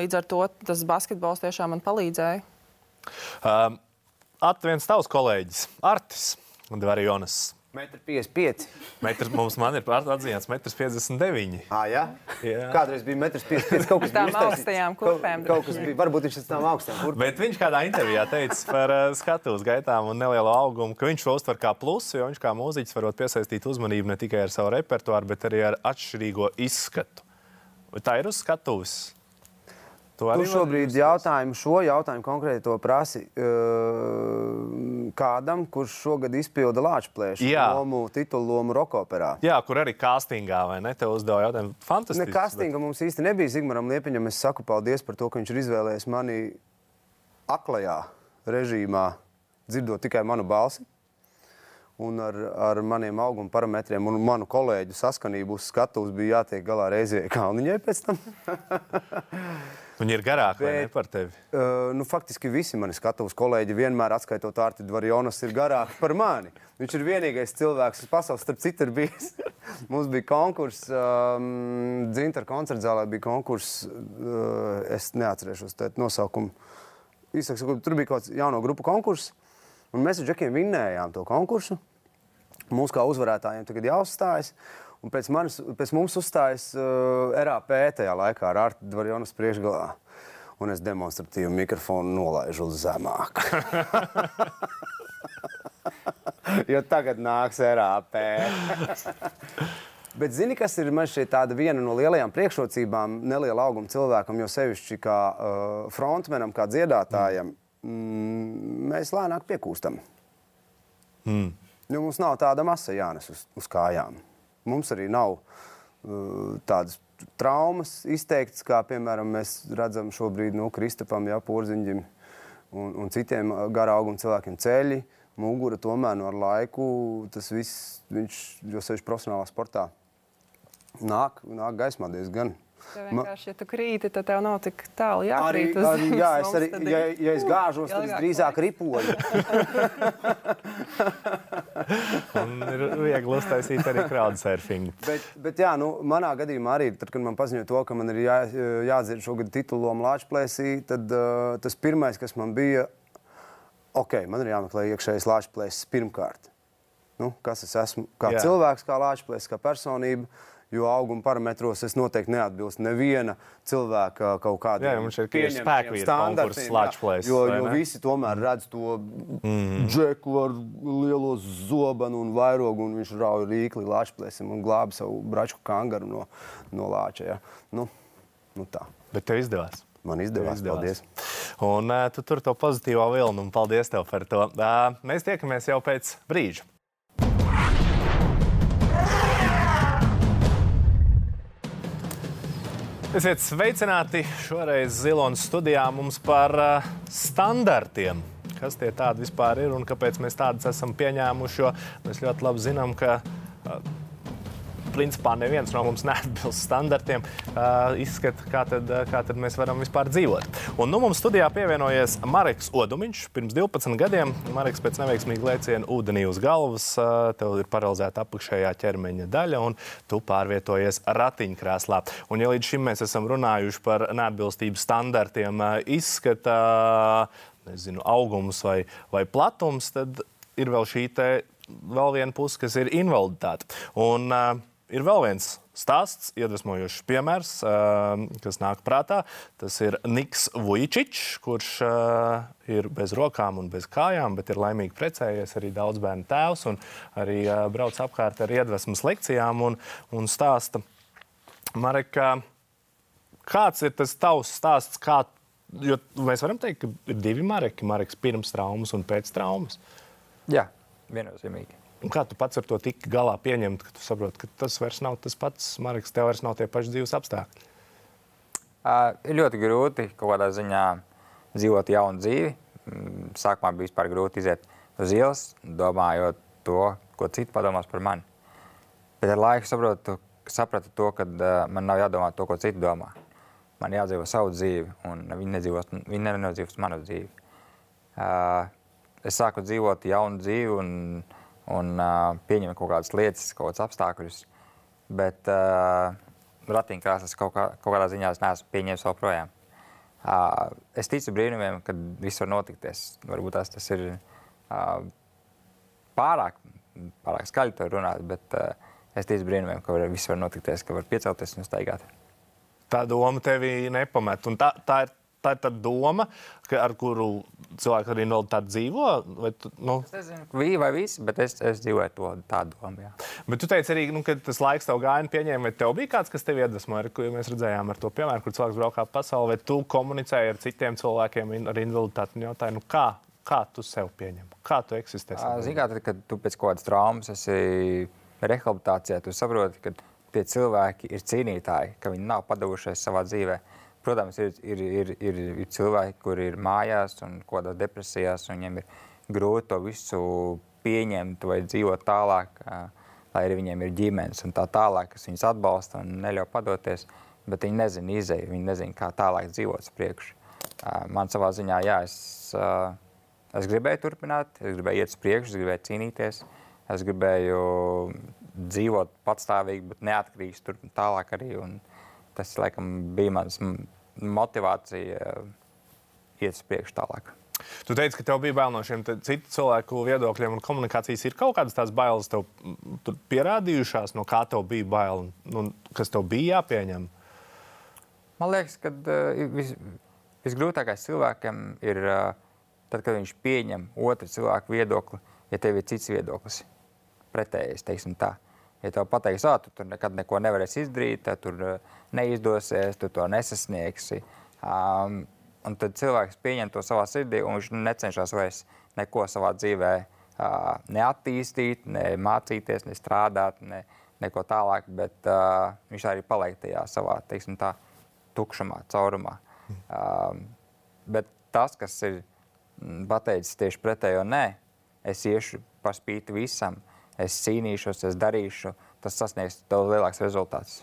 C: līdz ar to tas basketbols tiešām man palīdzēja.
A: Um, Atviens tavs kolēģis Artis Dvarjonas
B: 1,55 m.
A: Metrs, mums man ir atzīmēts 1,59 m.
B: Ah, jā? jā, kādreiz bija 1,55 m. Kaut kas
C: tādām augstajām kurpēm.
B: Kaut, kaut kas bija, varbūt viņš ir tām augstajām kurpēm.
A: Bet viņš kādā intervijā teica par uh, skatuves gaitām un nelielu augumu, ka viņš to uztver kā plusu, jo viņš kā mūziķis varot piesaistīt uzmanību ne tikai ar savu repertuāru, bet arī ar atšķirīgo izskatu. Vai tā ir uz skatuves?
B: Tu šobrīd jautājumu, šo jautājumu konkrēti to prasi kādam, kurš šogad izpilda Lāčplēšu lomu, titulu lomu rokoperā.
A: Jā, kur arī castingā, vai ne? Tev uzdeva jautājumu. Fantastiski.
B: Ne castinga bet... mums īsti nebija. Zigmaram Liepiņam es saku paldies par to, ka viņš ir izvēlējies mani aklajā režīmā, dzirdot tikai manu balsi un ar, ar maniem auguma parametriem un manu kolēģu saskanību uz skatuves bija jātiek galā reizē Kalniņai pēc tam.
A: Viņi ir garāki Bet, par tevi.
B: Uh, nu, faktiski visi mani skatuves kolēģi vienmēr atskaitot Arti Dvarjonas ir garāki par mani. Viņš ir vienīgais cilvēks, kas pasaules starp citu ir bijis. Mums bija konkurss, um, Dzintra koncerta zālē bija konkurss, uh, es neatcerēšos nosaukumu. Īsāk sakot, tur bija kaut kāds jauno grupu konkurss, un mēs ar Džekiem vinnējām to konkursu. Mums kā uzvarētājiem tagad jāuzstājas. Un pēc, manis, pēc mums uzstājas uh, RAP tajā laikā ar Artu Dvarjonas priekšgalā. un es demonstratīvi mikrofonu nolaižu uz zemāk. jo tagad nāks RAP. Bet zini, kas ir man šeit tāda viena no lielajām priekšrocībām neliela auguma cilvēkam, jo sevišķi kā uh, frontmenam, kā dziedātājam, mm, mēs lēnāk piekūstam. Mm. Jo mums nav tāda masa jānes uz, uz kājām. Mums arī nav uh, tādas traumas izteiktas, kā piemēram mēs redzam šobrīd no nu, Kristapam, Jā, Porziņģim un, un citiem garā auguma cilvēkiem ceļi. Mugura tomēr no nu, laiku tas viss, viņš jau sevišķi profesionālā sportā nāk, nāk gaismā diezgan.
C: Tev vienkārši, ja tu krīti, tad tev nav tik tālu jākrīt.
B: Arī, arī, jā, es arī, ja, ja es gāžos, tad es drīzāk ripoju.
A: Un ir viegli uztaisīt arī crowd surfingu.
B: Bet, bet jā, nu, manā gadījumā arī, tad, kad man paziņoja to, ka man ir jā, jādzird šogad titulu Lāčplēsī, tad uh, tas pirmais, kas man bija, ok, man ir jāmeklē iekšējais Lāčplēsis pirmkārt. Nu, kas es esmu kā jā. cilvēks, kā Lāčplēsis, kā personība jo auguma parametros es noteikti neatbilstu neviena cilvēka kaut kādam.
A: Jā, mums ir spēku standarts, slāņplēs.
B: Jo, jo ne? visi tomēr redz to mm. džeku ar lielo zobenu un vairogu, un viņš rauj rīkli lāčplēsim un glābi savu braču kangaru no, no lāča. Ja. Nu, nu tā.
A: Bet tev izdevās.
B: Man izdevās, izdevās. paldies.
A: Un uh, tu tur to pozitīvo vilnu, un paldies tev par to. Uh, mēs tiekamies jau pēc brīža. Esiet sveicināti šoreiz Zilonas studijā mums par uh, standartiem. Kas tie tādi vispār ir un kāpēc mēs tādus esam pieņēmuši? Jo mēs ļoti labi zinām, ka principā neviens no mums neatbilst standartiem, uh, izskata, kā tad, kā tad mēs varam vispār dzīvot. Un nu mums studijā pievienojies Mareks Odumiņš. Pirms 12 gadiem Mareks pēc neveiksmīga lēciena ūdenī uz galvas, uh, tev ir paralizēta apakšējā ķermeņa daļa un tu pārvietojies ratiņkrēslā. Un ja līdz šim mēs esam runājuši par neatbilstību standartiem, uh, izskata, nezinu, augums vai, vai platums, tad ir vēl šī te vēl viena puse, kas ir invaliditāte. Un, uh, ir vēl viens stāsts, iedvesmojošs piemērs, uh, kas nāk prātā. Tas ir Niks Vujčičs, kurš uh, ir bez rokām un bez kājām, bet ir laimīgi precējies, arī daudz bērnu tēvs un arī uh, brauc apkārt ar iedvesmas lekcijām un, un stāsta. Mareka, kāds ir tas tavs stāsts? Kā, jo mēs varam teikt, ka ir divi Mareki, Mareks pirms traumas un pēc traumas.
G: Jā, viennozīmīgi.
A: Un kā tu pats ar to tiki galā pieņemt, ka tu saproti, ka tas vairs nav tas pats, Marks, tev vairs nav tie paši dzīves apstākļi?
G: Uh, ir ļoti grūti kaut kādā ziņā dzīvot jaunu dzīvi. Mm, sākumā bija vispār grūti iziet uz ielas, domājot to, ko citi padomās par mani. Bet ar laiku saprotu, sapratu to, ka uh, man nav jādomā to, ko citi domā. Man jādzīvo savu dzīvi, un viņi nedzīvos, viņi nenodzīvos manu dzīvi. Uh, es sāku dzīvot jaunu dzīvi, un un uh, pieņemt kaut kādas lietas, kaut kādus apstākļus. Bet uh, ratiņkrāsas kaut, kā, kaut kādā ziņā es neesmu pieņēmis vēl projām. Uh, es ticu brīnumiem, kad viss var notikties. Varbūt tas, tas ir uh, pārāk, pārāk skaļi to runāt, bet uh, es ticu brīnumiem, ka var, viss var notikties, ka var piecelties un staigāt.
A: Tā doma tevi nepamet. Un tā, tā ir tā ir tā doma, ka, ar kuru cilvēki arī invaliditāti dzīvo? Vai tu, nu?
G: Es nezinu, bija vai visi, bet es, es dzīvoju to tādu domu. Jā.
A: Bet tu teici arī, nu, ka tas laiks tev gāja pieņēma, vai tev bija kāds, kas tev iedvesmoja, ko mēs redzējām ar to piemēru, kur cilvēks braukā pasaulē, vai tu komunicēji ar citiem cilvēkiem ar invaliditāti un jautāji, nu, kā, kā tu sev pieņem, kā tu eksistē?
G: Tad, kad tu pēc kaut kādas traumas esi rehabilitācijā, tu saproti, ka tie cilvēki ir cīnītāji, ka viņi nav padevušies savā dzīvēm Protams, ir, ir, ir, ir, ir cilvēki, kuri ir mājās un kādās depresijās, un viņiem ir grūti to visu pieņemt vai dzīvot tālāk, lai arī viņiem ir ģimenes un tā tālāk, kas viņus atbalsta un neļauj padoties, bet viņi nezina izēju, viņi nezina, kā tālāk dzīvot priekšu. Man savā ziņā, jā, es, es gribēju turpināt, es gribēju iet uz priekšu, es gribēju cīnīties, es gribēju dzīvot patstāvīgi, bet neatkarīgs turpināt tālāk arī. Un, tas laikam bija mans motivācija uh, iet uz priekšu tālāk.
A: Tu teici, ka tev bija bail no šiem citu cilvēku viedokļiem un komunikācijas. Ir kaut kādas tās bailes tev pierādījušās, no kā tev bija bail un kas tev bija jāpieņem?
G: Man liekas, ka uh, vis, visgrūtākais cilvēkam ir uh, tad, kad viņš pieņem otru cilvēku viedokli, ja tev ir cits viedoklis, pretējais, teiksim tā. Ja tev pateiks, ka tu tur nekad neko nevarēsi izdarīt, tad tur uh, neizdosies, tu to nesasniegsi. Um, un tad cilvēks pieņem to savā sirdī, un viņš necenšas vairs neko savā dzīvē uh, neattīstīt, ne mācīties, ne strādāt, ne neko tālāk, bet uh, viņš arī paliek tajā savā, teiksim tā, tukšumā, caurumā. Um, bet tas, kas ir pateicis tieši pretējo, nē, es iešu par spīti visam, es cīnīšos, es darīšu, tas sasniegs daudz lielāks rezultāts.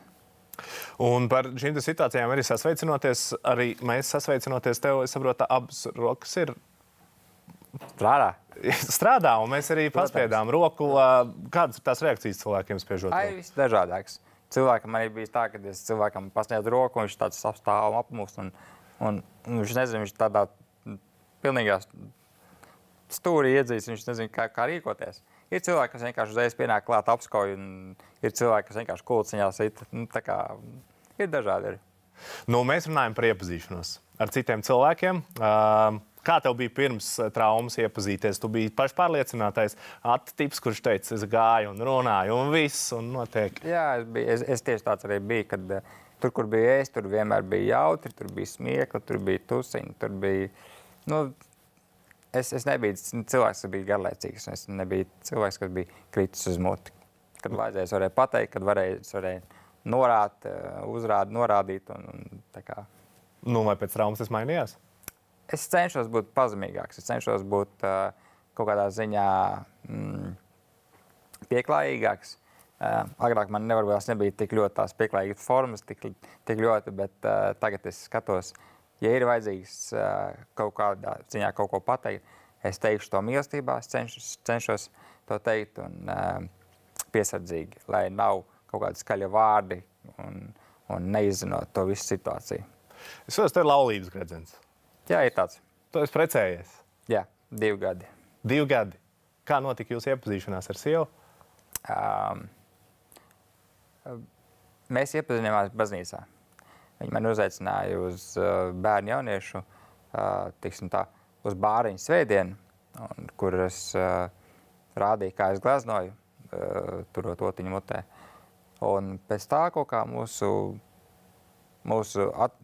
A: Un par šīm situācijām arī sasveicinoties, arī mēs sasveicinoties, tev, es saprotu, abas rokas ir.
G: Strādā.
A: Strādā, un mēs arī Protams. paspiedām roku. Kādas ir tās reakcijas cilvēkiem spiežot?
G: Ai, viss dažādāks. Cilvēkam arī bija tā, ka es cilvēkam pasniedzu roku, un viņš tāds apstāv un apmūst. Un, un, un viņš nezina, viņš tādā pilnīgā stūrī iedzīs, viņš nezina, kā, kā rīkoties. Ir cilvēki, kas vienkārši uzreiz pienāk klāt apskauj, un ir cilvēki, kas vienkārši kulciņās ir. Nu, kā, ir dažādi. Ir.
A: Nu, mēs runājam par iepazīšanos ar citiem cilvēkiem. Uh, Kā tev bija pirms traumas iepazīties? Tu biji pašpārliecinātais attīstības, kurš teica, es gāju un runāju, un viss un notiek.
G: Jā, es, biju, es, es tieši tāds arī biju. Kad, tur, kur bija es, tur vienmēr bija jautri, tur bija smiekli, tur bija tusiņi, tur bija. Nu, es, es nebiju cilvēks, kas bija garlaicīgs. Es nebiju cilvēks, kas bija kritis uz muti. Kad vajadzēja, es varēju pateikt, kad varēju, es varēju norāt, eh, uzrādīt, norādīt. Un, un,
A: nu, vai pēc traumas tas mainījās?
G: Es cenšos būt pazemīgāks, es cenšos būt uh, kaut kādā ziņā mm, pieklājīgāks. Uh, agrāk man nevarbūt nebija tik ļoti tās pieklājīgas formas, tik, tik ļoti, bet uh, tagad es skatos, ja ir vajadzīgs kaut kādā ziņā kaut ko pateikt, es teikšu to mīlestībā, es cenšos, cenšos to teikt un piesardzīgi, lai nav kaut kādi skaļi vārdi un, un neizzinot to visu situāciju.
A: Es saprotu, tas ir laulības gredzens.
G: Jā, ir tāds.
A: Tu esi precējies?
G: Jā, divi gadi.
A: Divi gadi. Kā notika jūsu iepazīšanās ar sievu? Um,
G: mēs iepazināmies baznīcā. Viņi man uzaicināja uz uh, bērnu jauniešu, uh, tā, uz bāriņu svētdienu, un, kur es uh, rādīju, kā es gleznoju, uh, turot otiņu mutē. Un pēc tā kaut kā mūsu, mūsu at,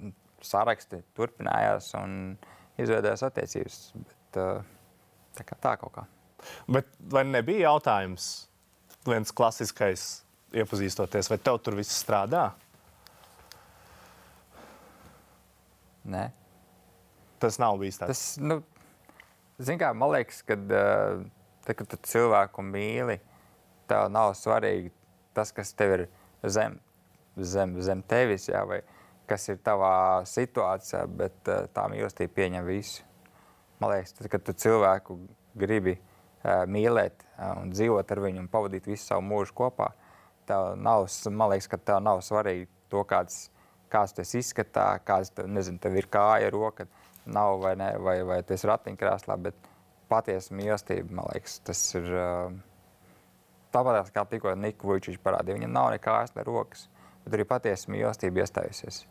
G: saraksti turpinājās un izveidojās attiecības. Bet, uh, tā kā tā kaut kā.
A: Bet vai nebija jautājums, viens klasiskais iepazīstoties, vai tev tur viss strādā?
G: Nē.
A: Tas nav bijis tāds.
G: Tas, nu, kā, man liekas, ka tad, kad tu cilvēku mīli, tev nav svarīgi tas, kas tev ir zem, zem, zem tevis, jā, vai kas ir tavā situācijā, bet uh, tā mīlestība pieņem visu. Man liekas, tad, kad tu cilvēku gribi uh, mīlēt un dzīvot ar viņu un pavadīt visu savu mūžu kopā, tev nav, man liekas, ka tev nav svarīgi to, kāds kāds tas izskatā, kāds nezinu, tev ir kāja, roka, nav vai, ne, vai, vai tu esi ratiņkrēslā, bet patiesa mīlestība, man liekas, tas ir tāpat kā tikko Vujčiņš parādīja. Viņam nav ne kājas, ne rokas, bet arī patiesa mīlestība iestājusies,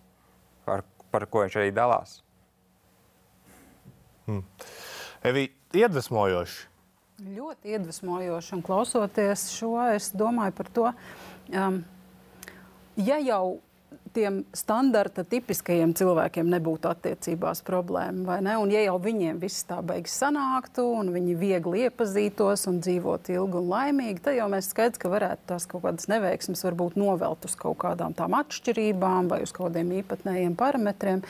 G: par, par ko viņš arī dalās.
A: Hmm. Evi, iedvesmojoši.
D: Ļoti iedvesmojoši. Un klausoties šo, es domāju par to, um, ja jau tiem standarta tipiskajiem cilvēkiem nebūtu attiecībās problēma, vai ne? Un ja jau viņiem viss tā beigas sanāktu, un viņi viegli iepazītos un dzīvotu ilgi un laimīgi, tad jau mēs skaidrs, ka varētu tās kaut kādas neveiksmes varbūt novelt uz kaut kādām tām atšķirībām vai uz kaut kādiem īpatnējiem parametriem.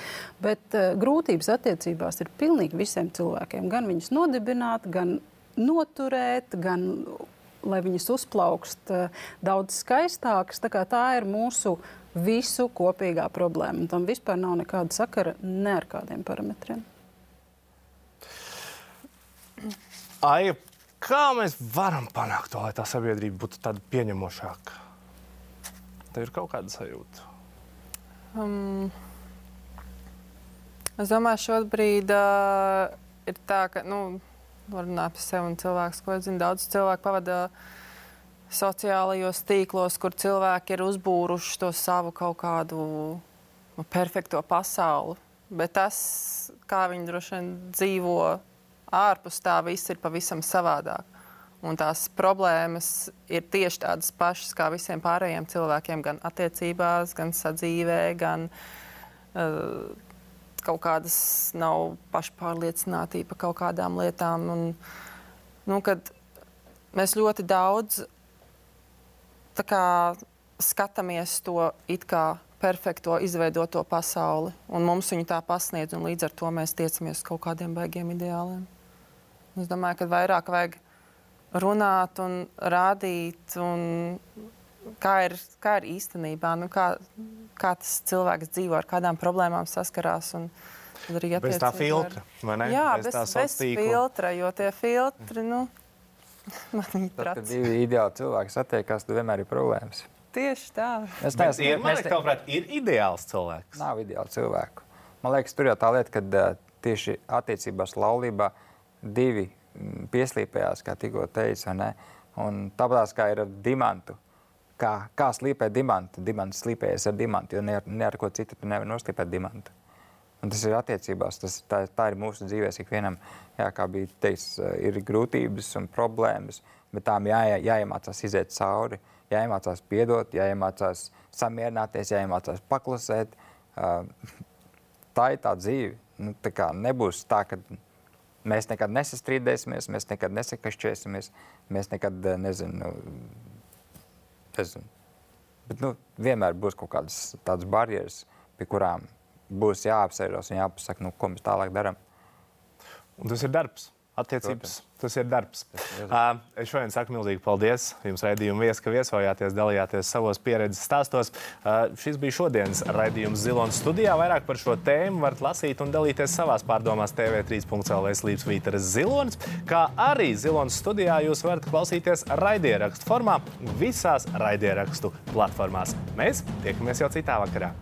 D: Bet uh, grūtības attiecībās ir pilnīgi visiem cilvēkiem. Gan viņus nodibināt, gan noturēt, gan lai viņas uzplaukst uh, daudz skaistākas. Tā, tā ir mūsu visu kopīgā problēma. Tam vispār nav nekāda sakara ne ar kādiem parametriem.
A: Ai, kā mēs varam panākt to, lai tā sabiedrība būtu tāda pieņemošāka? Tev ir kaut kāda sajūta. Um,
C: es domāju, šobrīd uh, ir tā, ka, nu, var runāt par sevi un cilvēks, ko es zinu, daudz cilvēku pavada uh, sociālajos tīklos, kur cilvēki ir uzbūruši to savu kaut kādu nu, perfekto pasauli. Bet tas, kā viņi droši vien dzīvo ārpus tā, viss ir pavisam savādāk. Un tās problēmas ir tieši tādas pašas kā visiem pārējiem cilvēkiem, gan attiecībās, gan sadzīvē, gan uh, kaut kādas nav pašpārliecinātība par kaut kādām lietām. Un, nu, mēs ļoti daudz skatāmies to it kā perfekto, izveidoto pasauli, un mums viņu tā pasniedz, un līdz ar to mēs tiecamies kaut kādiem baigiem ideāliem. Es domāju, ka vairāk vajag runāt un rādīt, un kā ir, kā ir īstenībā, nu, kā, kā tas cilvēks dzīvo, ar kādām problēmām saskarās. Un,
A: bez tā filtra, vai ne?
C: Jā, bez, bez, bez filtra, jo tie filtri, nu, man
G: trauc. Tad, kad divi ideāli cilvēki satiekas, tad vienmēr ir problēmas.
C: Tieši tā.
A: Es neesmu, ir, mēs, ne... prāt, ir ideāls cilvēks.
G: Nav ideāls cilvēku. Man liekas, tur jau tā lieta, ka uh, tieši attiecībās laulībā divi pieslīpējās, kā tikko teicu. Un tāpat kā ir ar dimantu. Kā, kā slīpē dimantu, dimants slīpējas ar dimantu, jo ne ar, ne ar ko citu nevar noslīpēt dimantu. Un tas ir attiecībās, tas, tā, tā ir mūsu dzīvēs. Ikvienam, jā, kā bija teiks, ir grūtības un problēmas, bet tām jā, jāiemācās iziet cauri, jāiemācās piedot, jāiemācās samierināties, jāiemācās paklusēt. Tā ir tā dzīve. Nu, tā kā nebūs tā, ka Mēs nekad nesastrīdēsimies, mēs nekad nesakašķēsimies, mēs nekad eh, nezinu, nezinu. Bet, nu, vienmēr būs kaut kādas tādas barjeras, pie kurām būs jāapsēžas un jāpasaka, nu, ko mēs tālāk darām.
A: Un tas ir darbs. Attiecības, Protams. tas ir darbs. Uh, es šodien saku milzīgi paldies jums, raidījuma viesi, ka viesojāties, dalījāties savos pieredzes stāstos. Uh, šis bija šodienas raidījums Zilonas studijā. Vairāk par šo tēmu varat lasīt un dalīties savās pārdomās TV3.CLV slīps Vīteres Zilonas, kā arī Zilonas studijā jūs varat klausīties raidierakstu formā visās raidierakstu platformās. Mēs tiekamies jau citā vakarā.